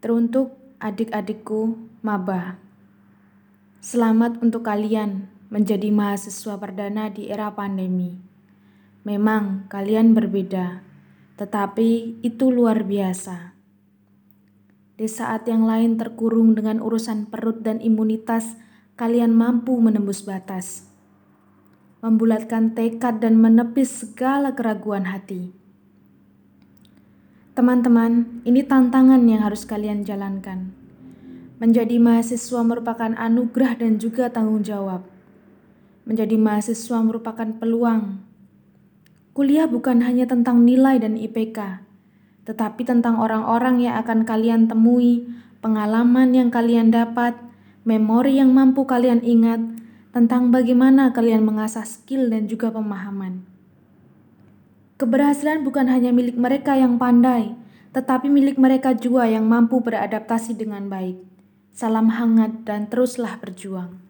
Teruntuk adik-adikku maba. Selamat untuk kalian menjadi mahasiswa perdana di era pandemi. Memang kalian berbeda, tetapi itu luar biasa. Di saat yang lain terkurung dengan urusan perut dan imunitas, kalian mampu menembus batas. Membulatkan tekad dan menepis segala keraguan hati Teman-teman, ini tantangan yang harus kalian jalankan. Menjadi mahasiswa merupakan anugerah dan juga tanggung jawab. Menjadi mahasiswa merupakan peluang. Kuliah bukan hanya tentang nilai dan IPK, tetapi tentang orang-orang yang akan kalian temui, pengalaman yang kalian dapat, memori yang mampu kalian ingat, tentang bagaimana kalian mengasah skill dan juga pemahaman. Keberhasilan bukan hanya milik mereka yang pandai, tetapi milik mereka juga yang mampu beradaptasi dengan baik. Salam hangat dan teruslah berjuang.